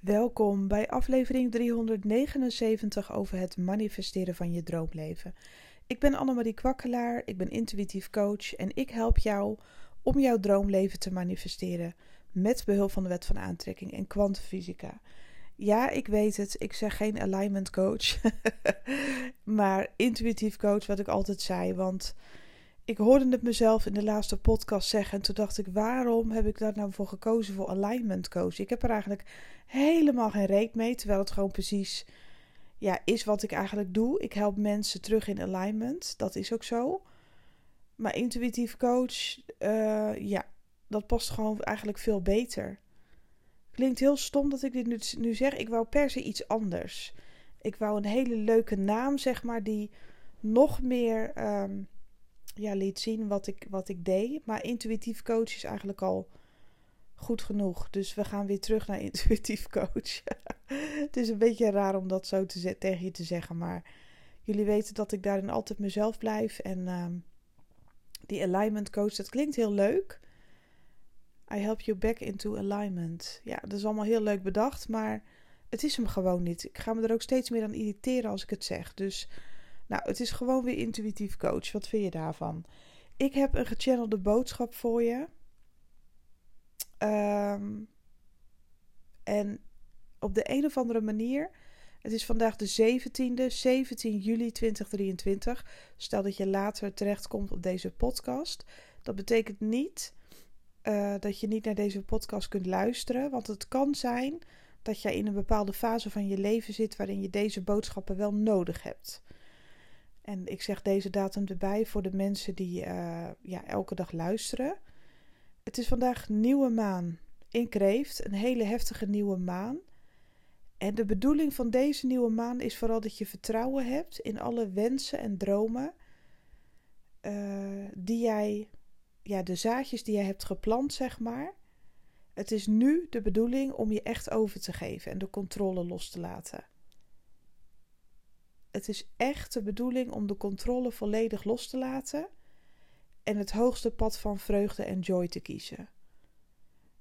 Welkom bij aflevering 379 over het manifesteren van je droomleven. Ik ben Annemarie Kwakkelaar, ik ben intuïtief coach en ik help jou om jouw droomleven te manifesteren met behulp van de wet van aantrekking en kwantumfysica. Ja, ik weet het, ik zeg geen alignment coach, maar intuïtief coach wat ik altijd zei, want ik hoorde het mezelf in de laatste podcast zeggen. En toen dacht ik, waarom heb ik daar nou voor gekozen voor alignment coach? Ik heb er eigenlijk helemaal geen reet mee. Terwijl het gewoon precies ja, is wat ik eigenlijk doe. Ik help mensen terug in alignment. Dat is ook zo. Maar intuïtief coach, uh, ja, dat past gewoon eigenlijk veel beter. Klinkt heel stom dat ik dit nu, nu zeg. Ik wou per se iets anders. Ik wou een hele leuke naam, zeg maar, die nog meer. Um, ja, liet zien wat ik, wat ik deed. Maar intuïtief coach is eigenlijk al goed genoeg. Dus we gaan weer terug naar intuïtief coach. het is een beetje raar om dat zo te tegen je te zeggen. Maar jullie weten dat ik daarin altijd mezelf blijf. En uh, die alignment coach, dat klinkt heel leuk. I help you back into alignment. Ja, dat is allemaal heel leuk bedacht. Maar het is hem gewoon niet. Ik ga me er ook steeds meer aan irriteren als ik het zeg. Dus nou, het is gewoon weer intuïtief coach. Wat vind je daarvan? Ik heb een gechannelde boodschap voor je. Um, en op de een of andere manier. Het is vandaag de 17e, 17 juli 2023. Stel dat je later terechtkomt op deze podcast. Dat betekent niet uh, dat je niet naar deze podcast kunt luisteren. Want het kan zijn dat jij in een bepaalde fase van je leven zit waarin je deze boodschappen wel nodig hebt. En ik zeg deze datum erbij voor de mensen die uh, ja, elke dag luisteren. Het is vandaag nieuwe maan in Kreeft, een hele heftige nieuwe maan. En de bedoeling van deze nieuwe maan is vooral dat je vertrouwen hebt in alle wensen en dromen uh, die jij, ja, de zaadjes die jij hebt geplant, zeg maar. Het is nu de bedoeling om je echt over te geven en de controle los te laten. Het is echt de bedoeling om de controle volledig los te laten en het hoogste pad van vreugde en joy te kiezen.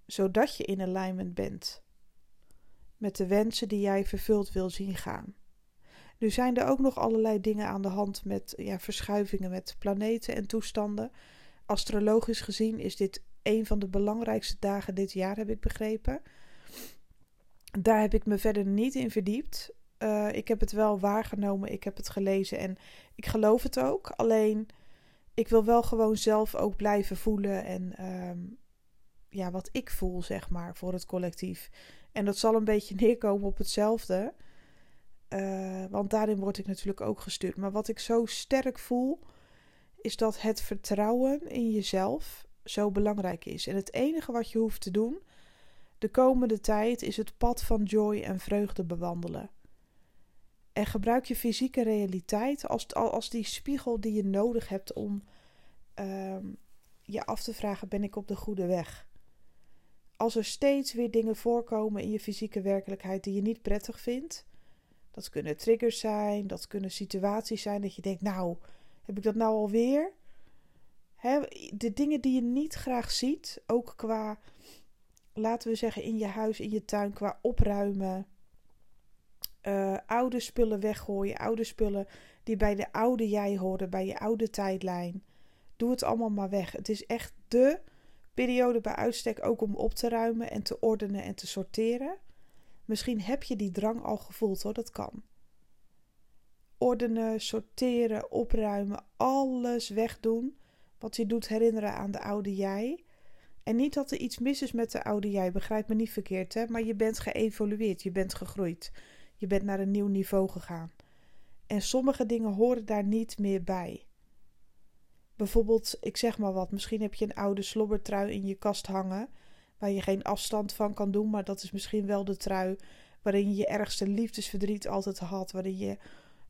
Zodat je in alignment bent met de wensen die jij vervuld wil zien gaan. Nu zijn er ook nog allerlei dingen aan de hand met ja, verschuivingen met planeten en toestanden. Astrologisch gezien is dit een van de belangrijkste dagen dit jaar, heb ik begrepen. Daar heb ik me verder niet in verdiept. Uh, ik heb het wel waargenomen, ik heb het gelezen en ik geloof het ook. Alleen, ik wil wel gewoon zelf ook blijven voelen en um, ja, wat ik voel, zeg maar, voor het collectief. En dat zal een beetje neerkomen op hetzelfde. Uh, want daarin word ik natuurlijk ook gestuurd. Maar wat ik zo sterk voel, is dat het vertrouwen in jezelf zo belangrijk is. En het enige wat je hoeft te doen de komende tijd is het pad van joy en vreugde bewandelen. En gebruik je fysieke realiteit als, als die spiegel die je nodig hebt om um, je af te vragen: ben ik op de goede weg? Als er steeds weer dingen voorkomen in je fysieke werkelijkheid die je niet prettig vindt, dat kunnen triggers zijn, dat kunnen situaties zijn dat je denkt: nou, heb ik dat nou alweer? He, de dingen die je niet graag ziet, ook qua, laten we zeggen, in je huis, in je tuin, qua opruimen uh, oude spullen weggooien. Oude spullen die bij de oude jij horen, bij je oude tijdlijn. Doe het allemaal maar weg. Het is echt de periode bij uitstek ook om op te ruimen en te ordenen en te sorteren. Misschien heb je die drang al gevoeld hoor, dat kan. Ordenen, sorteren, opruimen, alles wegdoen wat je doet herinneren aan de oude jij. En niet dat er iets mis is met de oude jij, begrijp me niet verkeerd hè, maar je bent geëvolueerd, je bent gegroeid. Je bent naar een nieuw niveau gegaan. En sommige dingen horen daar niet meer bij. Bijvoorbeeld, ik zeg maar wat, misschien heb je een oude slobbertrui in je kast hangen, waar je geen afstand van kan doen, maar dat is misschien wel de trui waarin je je ergste liefdesverdriet altijd had, waarin je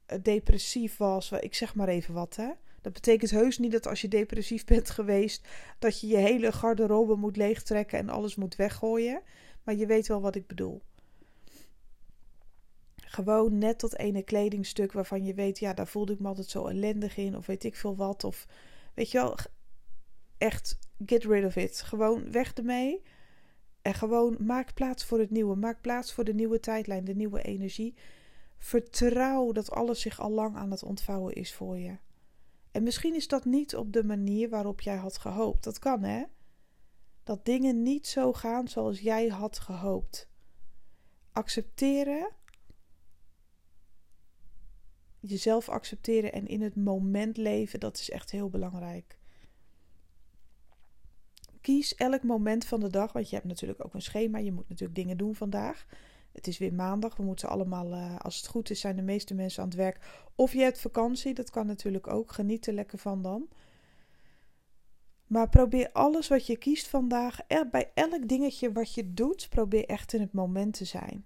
eh, depressief was. Ik zeg maar even wat, hè. Dat betekent heus niet dat als je depressief bent geweest, dat je je hele garderobe moet leegtrekken en alles moet weggooien. Maar je weet wel wat ik bedoel. Gewoon net dat ene kledingstuk waarvan je weet, ja, daar voelde ik me altijd zo ellendig in, of weet ik veel wat. Of weet je wel, echt get rid of it. Gewoon weg ermee. En gewoon maak plaats voor het nieuwe. Maak plaats voor de nieuwe tijdlijn, de nieuwe energie. Vertrouw dat alles zich al lang aan het ontvouwen is voor je. En misschien is dat niet op de manier waarop jij had gehoopt. Dat kan hè. Dat dingen niet zo gaan zoals jij had gehoopt. Accepteren. Jezelf accepteren en in het moment leven, dat is echt heel belangrijk. Kies elk moment van de dag, want je hebt natuurlijk ook een schema. Je moet natuurlijk dingen doen vandaag. Het is weer maandag. We moeten allemaal, uh, als het goed is, zijn de meeste mensen aan het werk. Of je hebt vakantie, dat kan natuurlijk ook. Geniet er lekker van dan. Maar probeer alles wat je kiest vandaag, bij elk dingetje wat je doet, probeer echt in het moment te zijn.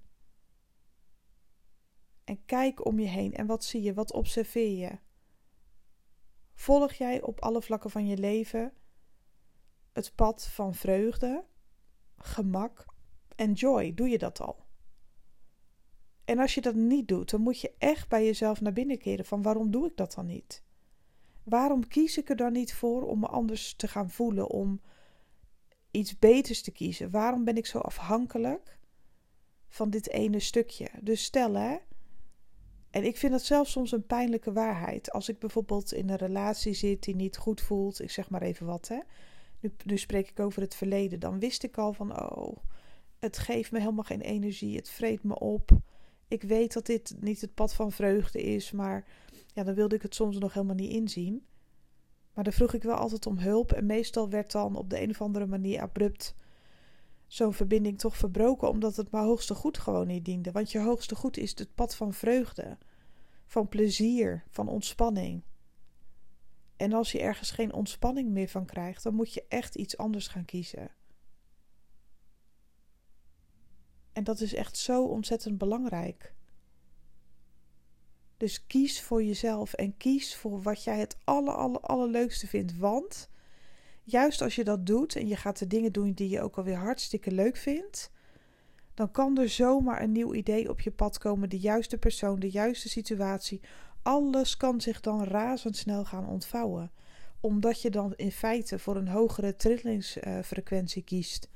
En kijk om je heen en wat zie je, wat observeer je? Volg jij op alle vlakken van je leven het pad van vreugde, gemak en joy? Doe je dat al? En als je dat niet doet, dan moet je echt bij jezelf naar binnen keren van waarom doe ik dat dan niet? Waarom kies ik er dan niet voor om me anders te gaan voelen, om iets beters te kiezen? Waarom ben ik zo afhankelijk van dit ene stukje? Dus stel hè, en ik vind dat zelfs soms een pijnlijke waarheid. Als ik bijvoorbeeld in een relatie zit die niet goed voelt, ik zeg maar even wat hè. Nu, nu spreek ik over het verleden. Dan wist ik al van, oh, het geeft me helemaal geen energie. Het vreet me op ik weet dat dit niet het pad van vreugde is, maar ja, dan wilde ik het soms nog helemaal niet inzien. Maar dan vroeg ik wel altijd om hulp en meestal werd dan op de een of andere manier abrupt zo'n verbinding toch verbroken, omdat het mijn hoogste goed gewoon niet diende. Want je hoogste goed is het pad van vreugde, van plezier, van ontspanning. En als je ergens geen ontspanning meer van krijgt, dan moet je echt iets anders gaan kiezen. En dat is echt zo ontzettend belangrijk. Dus kies voor jezelf en kies voor wat jij het aller, aller, allerleukste vindt. Want juist als je dat doet en je gaat de dingen doen die je ook alweer hartstikke leuk vindt, dan kan er zomaar een nieuw idee op je pad komen. De juiste persoon, de juiste situatie. Alles kan zich dan razendsnel gaan ontvouwen. Omdat je dan in feite voor een hogere trillingsfrequentie kiest.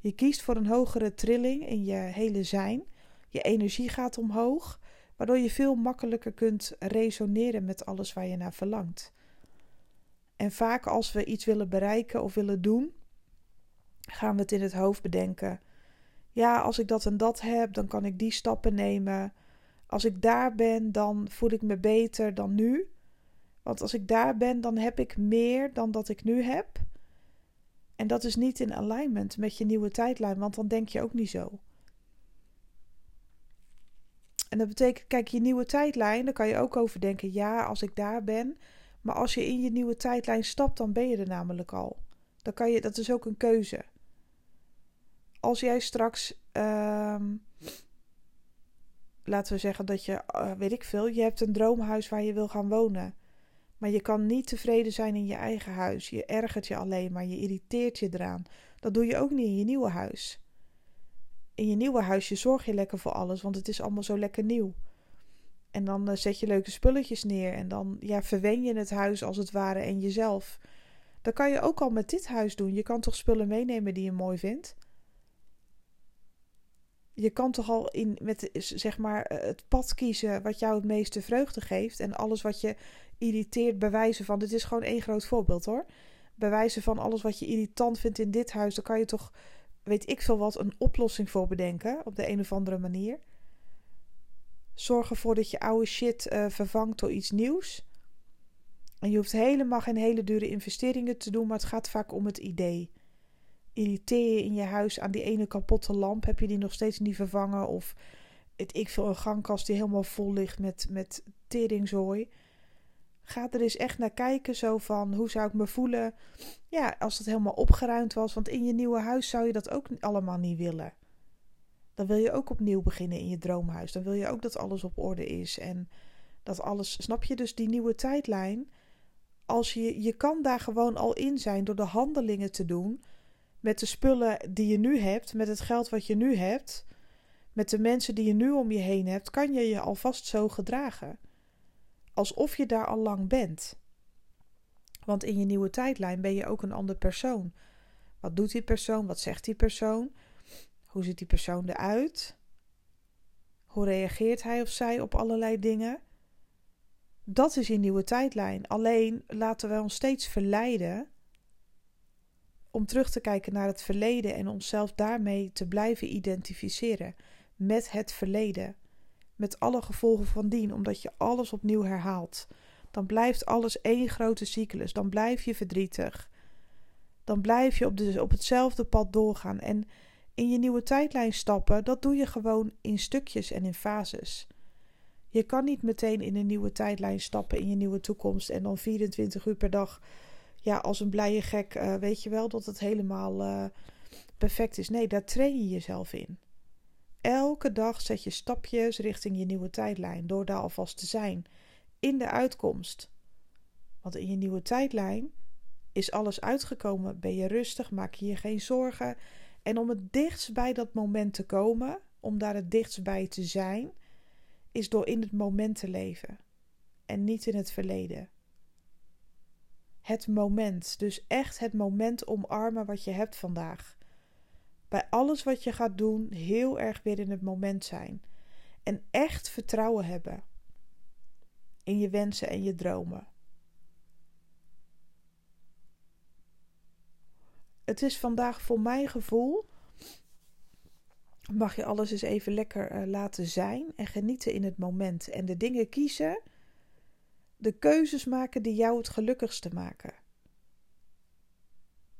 Je kiest voor een hogere trilling in je hele zijn. Je energie gaat omhoog, waardoor je veel makkelijker kunt resoneren met alles waar je naar verlangt. En vaak als we iets willen bereiken of willen doen, gaan we het in het hoofd bedenken. Ja, als ik dat en dat heb, dan kan ik die stappen nemen. Als ik daar ben, dan voel ik me beter dan nu. Want als ik daar ben, dan heb ik meer dan dat ik nu heb. En dat is niet in alignment met je nieuwe tijdlijn, want dan denk je ook niet zo. En dat betekent, kijk, je nieuwe tijdlijn, daar kan je ook over denken. Ja, als ik daar ben. Maar als je in je nieuwe tijdlijn stapt, dan ben je er namelijk al. Dan kan je, dat is ook een keuze. Als jij straks, ehm, laten we zeggen dat je, uh, weet ik veel, je hebt een droomhuis waar je wil gaan wonen. Maar je kan niet tevreden zijn in je eigen huis. Je ergert je alleen maar, je irriteert je eraan. Dat doe je ook niet in je nieuwe huis. In je nieuwe huisje zorg je lekker voor alles, want het is allemaal zo lekker nieuw. En dan uh, zet je leuke spulletjes neer en dan ja, verwen je het huis als het ware en jezelf. Dat kan je ook al met dit huis doen. Je kan toch spullen meenemen die je mooi vindt? Je kan toch al in met zeg maar eh, het pad kiezen wat jou het meeste vreugde geeft en alles wat je irriteert bij wijze van. Dit is gewoon één groot voorbeeld hoor. Bij wijze van alles wat je irritant vindt in dit huis, dan kan je toch, weet ik veel wat, een oplossing voor bedenken op de een of andere manier. Zorg ervoor dat je oude shit uh, vervangt door iets nieuws. En je hoeft helemaal geen hele dure investeringen te doen, maar het gaat vaak om het idee. Irriteer je in je huis aan die ene kapotte lamp? Heb je die nog steeds niet vervangen? Of het, ik veel, een gangkast die helemaal vol ligt met, met teringzooi. Ga er eens echt naar kijken, zo van hoe zou ik me voelen ja, als het helemaal opgeruimd was. Want in je nieuwe huis zou je dat ook allemaal niet willen. Dan wil je ook opnieuw beginnen in je droomhuis. Dan wil je ook dat alles op orde is en dat alles, snap je? Dus die nieuwe tijdlijn, als je, je kan daar gewoon al in zijn door de handelingen te doen met de spullen die je nu hebt, met het geld wat je nu hebt, met de mensen die je nu om je heen hebt, kan je je alvast zo gedragen alsof je daar al lang bent. Want in je nieuwe tijdlijn ben je ook een ander persoon. Wat doet die persoon? Wat zegt die persoon? Hoe ziet die persoon eruit? Hoe reageert hij of zij op allerlei dingen? Dat is je nieuwe tijdlijn. Alleen laten we ons steeds verleiden om terug te kijken naar het verleden en onszelf daarmee te blijven identificeren met het verleden. Met alle gevolgen van dien, omdat je alles opnieuw herhaalt. Dan blijft alles één grote cyclus. Dan blijf je verdrietig. Dan blijf je op, op hetzelfde pad doorgaan. En in je nieuwe tijdlijn stappen, dat doe je gewoon in stukjes en in fases. Je kan niet meteen in een nieuwe tijdlijn stappen in je nieuwe toekomst en dan 24 uur per dag, ja, als een blije gek, uh, weet je wel dat het helemaal uh, perfect is. Nee, daar train je jezelf in. Elke dag zet je stapjes richting je nieuwe tijdlijn door daar alvast te zijn in de uitkomst. Want in je nieuwe tijdlijn is alles uitgekomen, ben je rustig, maak je je geen zorgen. En om het dichtst bij dat moment te komen, om daar het dichtst bij te zijn, is door in het moment te leven en niet in het verleden. Het moment, dus echt het moment omarmen wat je hebt vandaag. Bij alles wat je gaat doen, heel erg weer in het moment zijn. En echt vertrouwen hebben in je wensen en je dromen. Het is vandaag voor mijn gevoel mag je alles eens even lekker uh, laten zijn en genieten in het moment. En de dingen kiezen, de keuzes maken die jou het gelukkigste maken.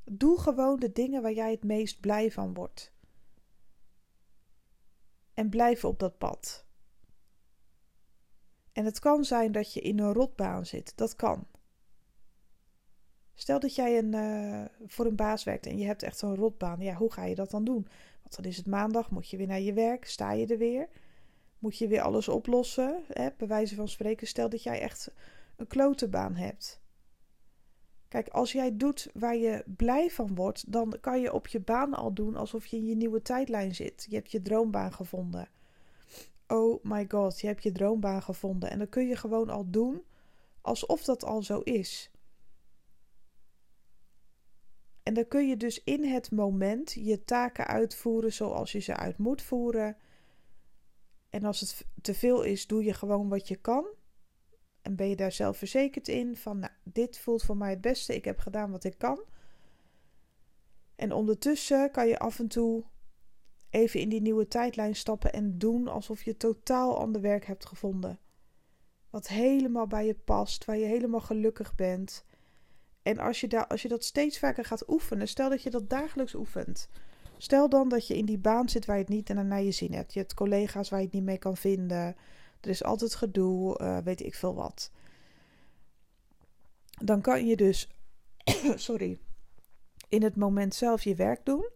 Doe gewoon de dingen waar jij het meest blij van wordt. En blijf op dat pad. En het kan zijn dat je in een rotbaan zit. Dat kan. Stel dat jij een, uh, voor een baas werkt en je hebt echt zo'n rotbaan. Ja, hoe ga je dat dan doen? Want dan is het maandag, moet je weer naar je werk, sta je er weer. Moet je weer alles oplossen, hè? bij wijze van spreken. Stel dat jij echt een klotenbaan hebt. Kijk, als jij doet waar je blij van wordt, dan kan je op je baan al doen alsof je in je nieuwe tijdlijn zit. Je hebt je droombaan gevonden. Oh my god, je hebt je droombaan gevonden. En dan kun je gewoon al doen alsof dat al zo is. En dan kun je dus in het moment je taken uitvoeren zoals je ze uit moet voeren. En als het te veel is, doe je gewoon wat je kan. En ben je daar zelf verzekerd in van, nou, dit voelt voor mij het beste, ik heb gedaan wat ik kan. En ondertussen kan je af en toe even in die nieuwe tijdlijn stappen en doen alsof je totaal ander werk hebt gevonden. Wat helemaal bij je past, waar je helemaal gelukkig bent. En als je, als je dat steeds vaker gaat oefenen, stel dat je dat dagelijks oefent. Stel dan dat je in die baan zit waar je het niet naar je zin hebt. Je hebt collega's waar je het niet mee kan vinden. Er is altijd gedoe, uh, weet ik veel wat. Dan kan je dus, sorry, in het moment zelf je werk doen.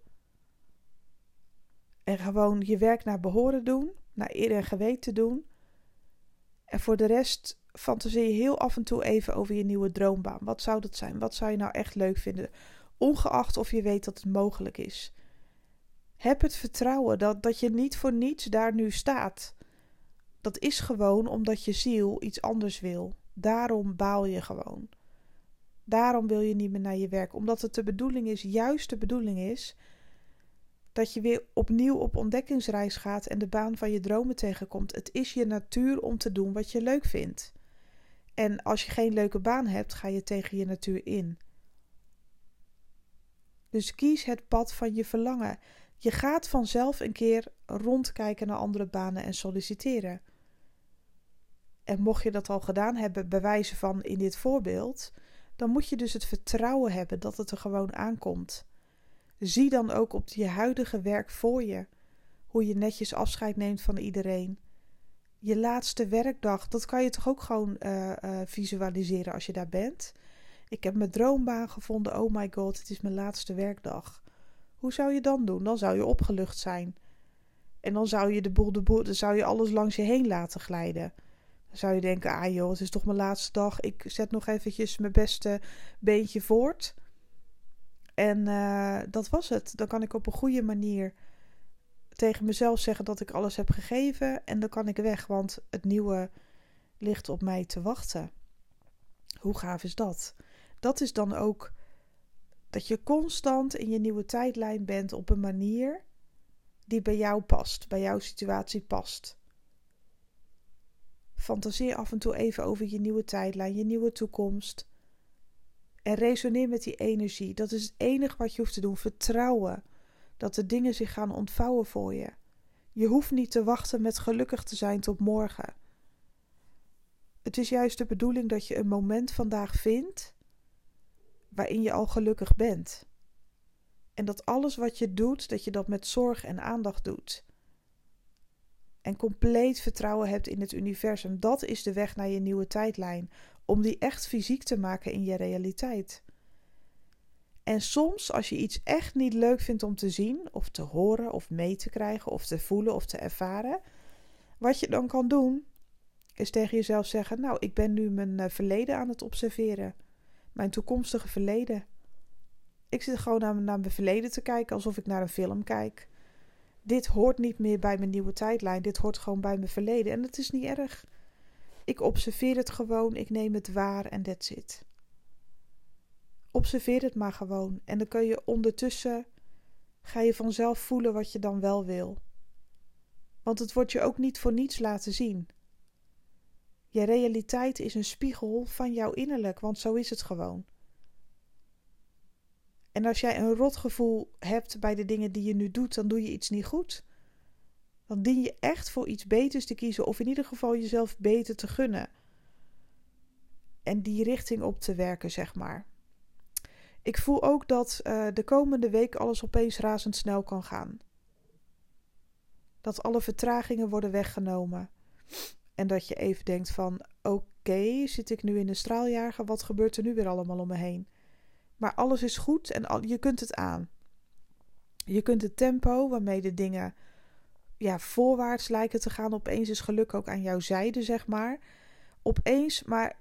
En gewoon je werk naar behoren doen, naar eer en geweten doen. En voor de rest fantaseer heel af en toe even over je nieuwe droombaan. Wat zou dat zijn? Wat zou je nou echt leuk vinden? Ongeacht of je weet dat het mogelijk is. Heb het vertrouwen dat, dat je niet voor niets daar nu staat. Dat is gewoon omdat je ziel iets anders wil. Daarom baal je gewoon. Daarom wil je niet meer naar je werk. Omdat het de bedoeling is, juist de bedoeling is, dat je weer opnieuw op ontdekkingsreis gaat en de baan van je dromen tegenkomt. Het is je natuur om te doen wat je leuk vindt. En als je geen leuke baan hebt, ga je tegen je natuur in. Dus kies het pad van je verlangen. Je gaat vanzelf een keer rondkijken naar andere banen en solliciteren. En mocht je dat al gedaan hebben, bij wijze van in dit voorbeeld, dan moet je dus het vertrouwen hebben dat het er gewoon aankomt. Zie dan ook op je huidige werk voor je hoe je netjes afscheid neemt van iedereen. Je laatste werkdag, dat kan je toch ook gewoon uh, uh, visualiseren als je daar bent. Ik heb mijn droombaan gevonden. Oh my god, het is mijn laatste werkdag. Hoe zou je dan doen? Dan zou je opgelucht zijn. En dan zou je de boel de boel, dan zou je alles langs je heen laten glijden. Dan zou je denken, ah joh, het is toch mijn laatste dag. Ik zet nog eventjes mijn beste beentje voort. En uh, dat was het. Dan kan ik op een goede manier tegen mezelf zeggen dat ik alles heb gegeven. En dan kan ik weg, want het nieuwe ligt op mij te wachten. Hoe gaaf is dat? Dat is dan ook dat je constant in je nieuwe tijdlijn bent op een manier die bij jou past, bij jouw situatie past. Fantaseer af en toe even over je nieuwe tijdlijn, je nieuwe toekomst. En resoneer met die energie. Dat is het enige wat je hoeft te doen. Vertrouwen dat de dingen zich gaan ontvouwen voor je. Je hoeft niet te wachten met gelukkig te zijn tot morgen. Het is juist de bedoeling dat je een moment vandaag vindt waarin je al gelukkig bent. En dat alles wat je doet, dat je dat met zorg en aandacht doet. En compleet vertrouwen hebt in het universum. Dat is de weg naar je nieuwe tijdlijn. Om die echt fysiek te maken in je realiteit. En soms, als je iets echt niet leuk vindt om te zien, of te horen, of mee te krijgen, of te voelen, of te ervaren, wat je dan kan doen, is tegen jezelf zeggen: Nou, ik ben nu mijn eh, verleden aan het observeren. Mijn toekomstige verleden. Ik zit gewoon naar, naar mijn verleden te kijken alsof ik naar een film kijk. Dit hoort niet meer bij mijn nieuwe tijdlijn. Dit hoort gewoon bij mijn verleden. En het is niet erg. Ik observeer het gewoon. Ik neem het waar en that's it. Observeer het maar gewoon. En dan kun je ondertussen. Ga je vanzelf voelen wat je dan wel wil. Want het wordt je ook niet voor niets laten zien. Je realiteit is een spiegel van jouw innerlijk, want zo is het gewoon. En als jij een rotgevoel hebt bij de dingen die je nu doet, dan doe je iets niet goed. Dan dien je echt voor iets beters te kiezen, of in ieder geval jezelf beter te gunnen. En die richting op te werken, zeg maar. Ik voel ook dat uh, de komende week alles opeens razendsnel kan gaan. Dat alle vertragingen worden weggenomen. En dat je even denkt van oké, zit ik nu in een straaljager? Wat gebeurt er nu weer allemaal om me heen? Maar alles is goed en je kunt het aan. Je kunt het tempo waarmee de dingen ja, voorwaarts lijken te gaan. Opeens is geluk ook aan jouw zijde, zeg maar. Opeens, maar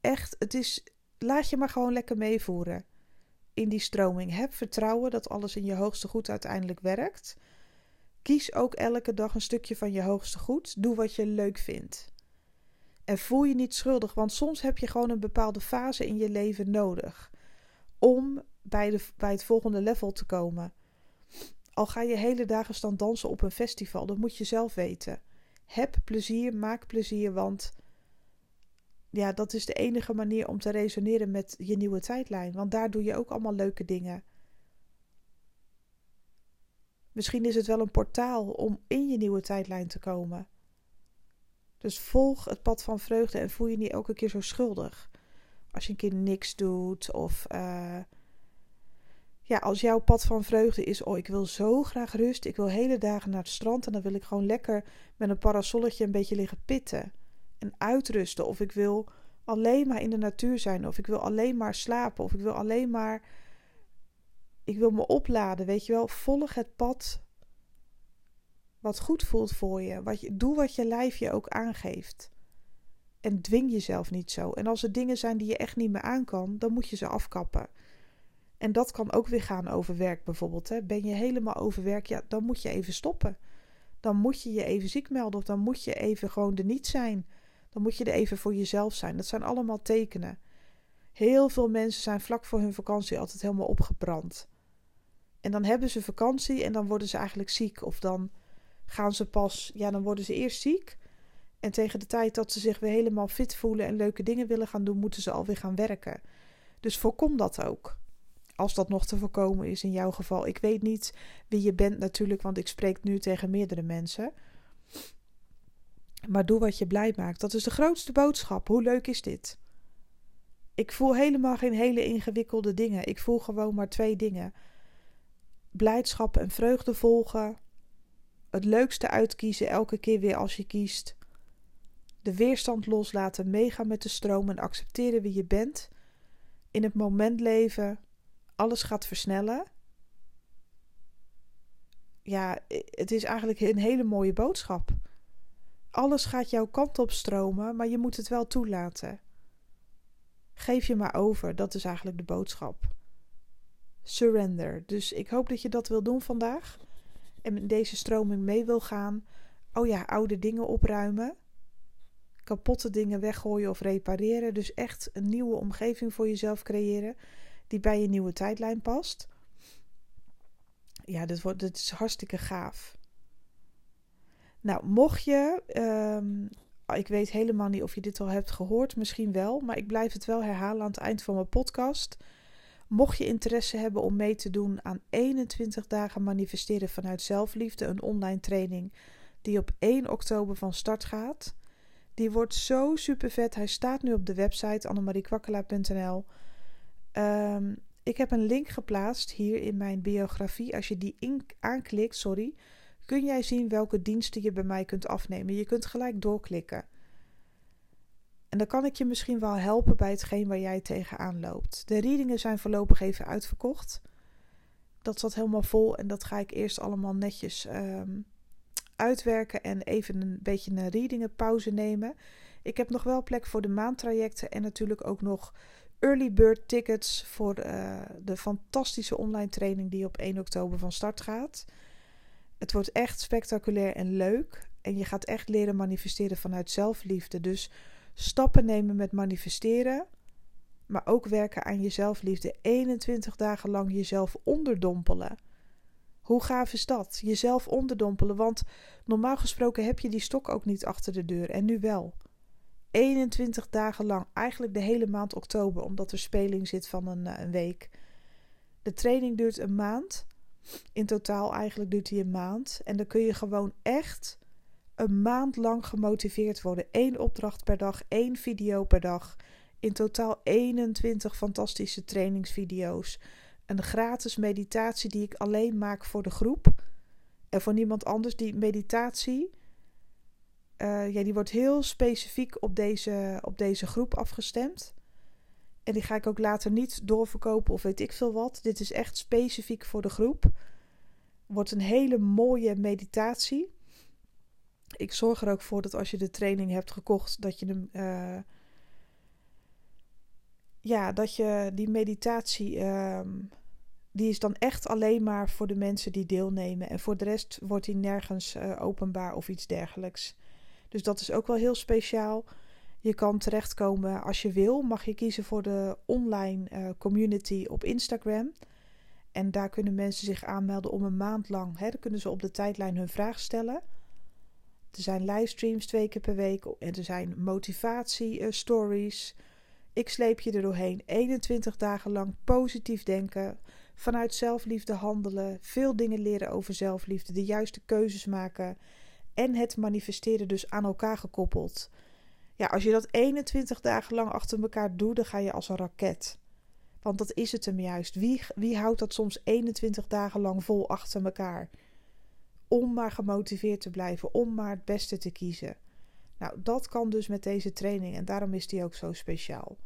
echt, het is. Laat je maar gewoon lekker meevoeren in die stroming. Heb vertrouwen dat alles in je hoogste goed uiteindelijk werkt. Kies ook elke dag een stukje van je hoogste goed. Doe wat je leuk vindt. En voel je niet schuldig, want soms heb je gewoon een bepaalde fase in je leven nodig om bij, de, bij het volgende level te komen. Al ga je hele dagen staan dansen op een festival, dat moet je zelf weten. Heb plezier, maak plezier, want ja, dat is de enige manier om te resoneren met je nieuwe tijdlijn. Want daar doe je ook allemaal leuke dingen. Misschien is het wel een portaal om in je nieuwe tijdlijn te komen. Dus volg het pad van vreugde en voel je niet elke keer zo schuldig. Als je een keer niks doet of uh, ja, als jouw pad van vreugde is, oh ik wil zo graag rust, ik wil hele dagen naar het strand en dan wil ik gewoon lekker met een parasolletje een beetje liggen pitten en uitrusten of ik wil alleen maar in de natuur zijn of ik wil alleen maar slapen of ik wil alleen maar ik wil me opladen, weet je wel, volg het pad wat goed voelt voor je. Wat je doe wat je lijf je ook aangeeft. En dwing jezelf niet zo. En als er dingen zijn die je echt niet meer aan kan, dan moet je ze afkappen. En dat kan ook weer gaan over werk bijvoorbeeld. Hè. Ben je helemaal overwerk, ja, dan moet je even stoppen. Dan moet je je even ziek melden of dan moet je even gewoon er niet zijn. Dan moet je er even voor jezelf zijn. Dat zijn allemaal tekenen. Heel veel mensen zijn vlak voor hun vakantie altijd helemaal opgebrand. En dan hebben ze vakantie en dan worden ze eigenlijk ziek. Of dan gaan ze pas, ja, dan worden ze eerst ziek. En tegen de tijd dat ze zich weer helemaal fit voelen en leuke dingen willen gaan doen, moeten ze alweer gaan werken. Dus voorkom dat ook. Als dat nog te voorkomen is in jouw geval. Ik weet niet wie je bent natuurlijk, want ik spreek nu tegen meerdere mensen. Maar doe wat je blij maakt. Dat is de grootste boodschap. Hoe leuk is dit? Ik voel helemaal geen hele ingewikkelde dingen. Ik voel gewoon maar twee dingen. Blijdschap en vreugde volgen. Het leukste uitkiezen elke keer weer als je kiest de weerstand loslaten, meegaan met de stroom en accepteren wie je bent. In het moment leven, alles gaat versnellen. Ja, het is eigenlijk een hele mooie boodschap. Alles gaat jouw kant op stromen, maar je moet het wel toelaten. Geef je maar over, dat is eigenlijk de boodschap. Surrender. Dus ik hoop dat je dat wil doen vandaag. En met deze stroming mee wil gaan. Oh ja, oude dingen opruimen kapotte dingen weggooien of repareren. Dus echt een nieuwe omgeving voor jezelf creëren die bij je nieuwe tijdlijn past. Ja, dit, wordt, dit is hartstikke gaaf. Nou, mocht je, ehm, ik weet helemaal niet of je dit al hebt gehoord, misschien wel, maar ik blijf het wel herhalen aan het eind van mijn podcast. Mocht je interesse hebben om mee te doen aan 21 dagen manifesteren vanuit zelfliefde, een online training die op 1 oktober van start gaat. Die wordt zo super vet. Hij staat nu op de website annemariekwakkelaar.nl. Um, ik heb een link geplaatst hier in mijn biografie. Als je die aanklikt, sorry, kun jij zien welke diensten je bij mij kunt afnemen. Je kunt gelijk doorklikken. En dan kan ik je misschien wel helpen bij hetgeen waar jij tegenaan loopt. De readingen zijn voorlopig even uitverkocht. Dat zat helemaal vol en dat ga ik eerst allemaal netjes um, uitwerken en even een beetje een readingenpauze nemen. Ik heb nog wel plek voor de maandtrajecten en natuurlijk ook nog early bird tickets voor uh, de fantastische online training die op 1 oktober van start gaat. Het wordt echt spectaculair en leuk. En je gaat echt leren manifesteren vanuit zelfliefde. Dus stappen nemen met manifesteren. Maar ook werken aan je zelfliefde. 21 dagen lang jezelf onderdompelen. Hoe gaaf is dat? Jezelf onderdompelen. Want normaal gesproken heb je die stok ook niet achter de deur. En nu wel. 21 dagen lang. Eigenlijk de hele maand oktober. Omdat er speling zit van een, eh, een week. De training duurt een maand. In totaal eigenlijk duurt die een maand. En dan kun je gewoon echt een maand lang gemotiveerd worden. Eén opdracht per dag, één video per dag. In totaal 21 fantastische trainingsvideo's. Een gratis meditatie die ik alleen maak voor de groep. En voor niemand anders. Die meditatie, uh, ja, die wordt heel specifiek op deze, op deze groep afgestemd. En die ga ik ook later niet doorverkopen of weet ik veel wat. Dit is echt specifiek voor de groep. Wordt een hele mooie meditatie. Ik zorg er ook voor dat als je de training hebt gekocht, dat je hem. Uh, ja, dat je die meditatie. Uh, die is dan echt alleen maar voor de mensen die deelnemen. En voor de rest wordt die nergens uh, openbaar of iets dergelijks. Dus dat is ook wel heel speciaal. Je kan terechtkomen als je wil. Mag je kiezen voor de online uh, community op Instagram. En daar kunnen mensen zich aanmelden om een maand lang. Hè, dan kunnen ze op de tijdlijn hun vraag stellen. Er zijn livestreams twee keer per week. En er zijn motivatie uh, stories. Ik sleep je er doorheen. 21 dagen lang positief denken. Vanuit zelfliefde handelen. Veel dingen leren over zelfliefde. De juiste keuzes maken. En het manifesteren dus aan elkaar gekoppeld. Ja, als je dat 21 dagen lang achter elkaar doet, dan ga je als een raket. Want dat is het hem juist. Wie, wie houdt dat soms 21 dagen lang vol achter elkaar? Om maar gemotiveerd te blijven, om maar het beste te kiezen. Nou, dat kan dus met deze training en daarom is die ook zo speciaal.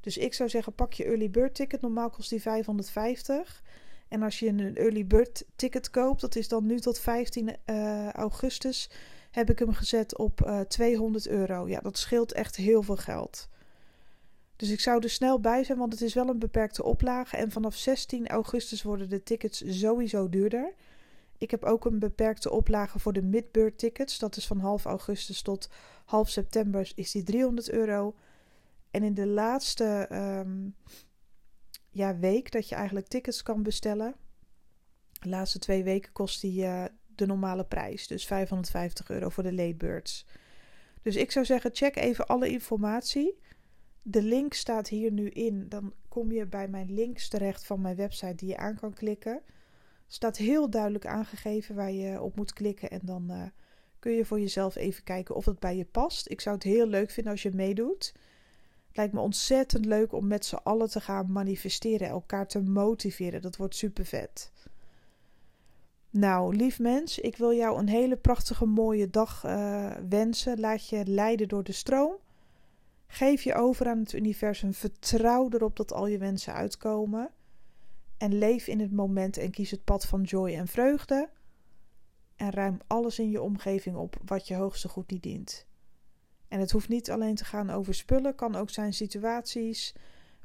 Dus ik zou zeggen, pak je early bird ticket. Normaal kost die 550. En als je een early bird ticket koopt, dat is dan nu tot 15 uh, eh, augustus heb ik hem gezet op uh, eh, 200 euro. Ja, dat scheelt echt heel veel geld. Dus ik zou er snel bij zijn, want het is wel een beperkte oplage. En vanaf 16 augustus worden de tickets sowieso duurder. Ik heb ook een beperkte oplage voor de midbird tickets. Dat is van half augustus tot half september is die 300 euro. En in de laatste um, ja, week dat je eigenlijk tickets kan bestellen. De laatste twee weken kost die uh, de normale prijs. Dus 550 euro voor de late birds. Dus ik zou zeggen, check even alle informatie. De link staat hier nu in. Dan kom je bij mijn links terecht van mijn website die je aan kan klikken. Staat heel duidelijk aangegeven waar je op moet klikken. En dan uh, kun je voor jezelf even kijken of het bij je past. Ik zou het heel leuk vinden als je meedoet. Het lijkt me ontzettend leuk om met z'n allen te gaan manifesteren, elkaar te motiveren. Dat wordt super vet. Nou, lief mens, ik wil jou een hele prachtige, mooie dag uh, wensen. Laat je leiden door de stroom. Geef je over aan het universum. Vertrouw erop dat al je wensen uitkomen. En leef in het moment en kies het pad van joy en vreugde. En ruim alles in je omgeving op wat je hoogste goed niet dient. En het hoeft niet alleen te gaan over spullen, kan ook zijn situaties,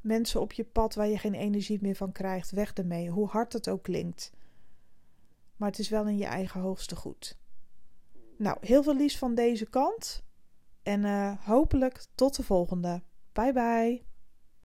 mensen op je pad waar je geen energie meer van krijgt. Weg ermee, hoe hard het ook klinkt maar het is wel in je eigen hoogste goed. Nou, heel veel liefs van deze kant. En uh, hopelijk tot de volgende. Bye bye.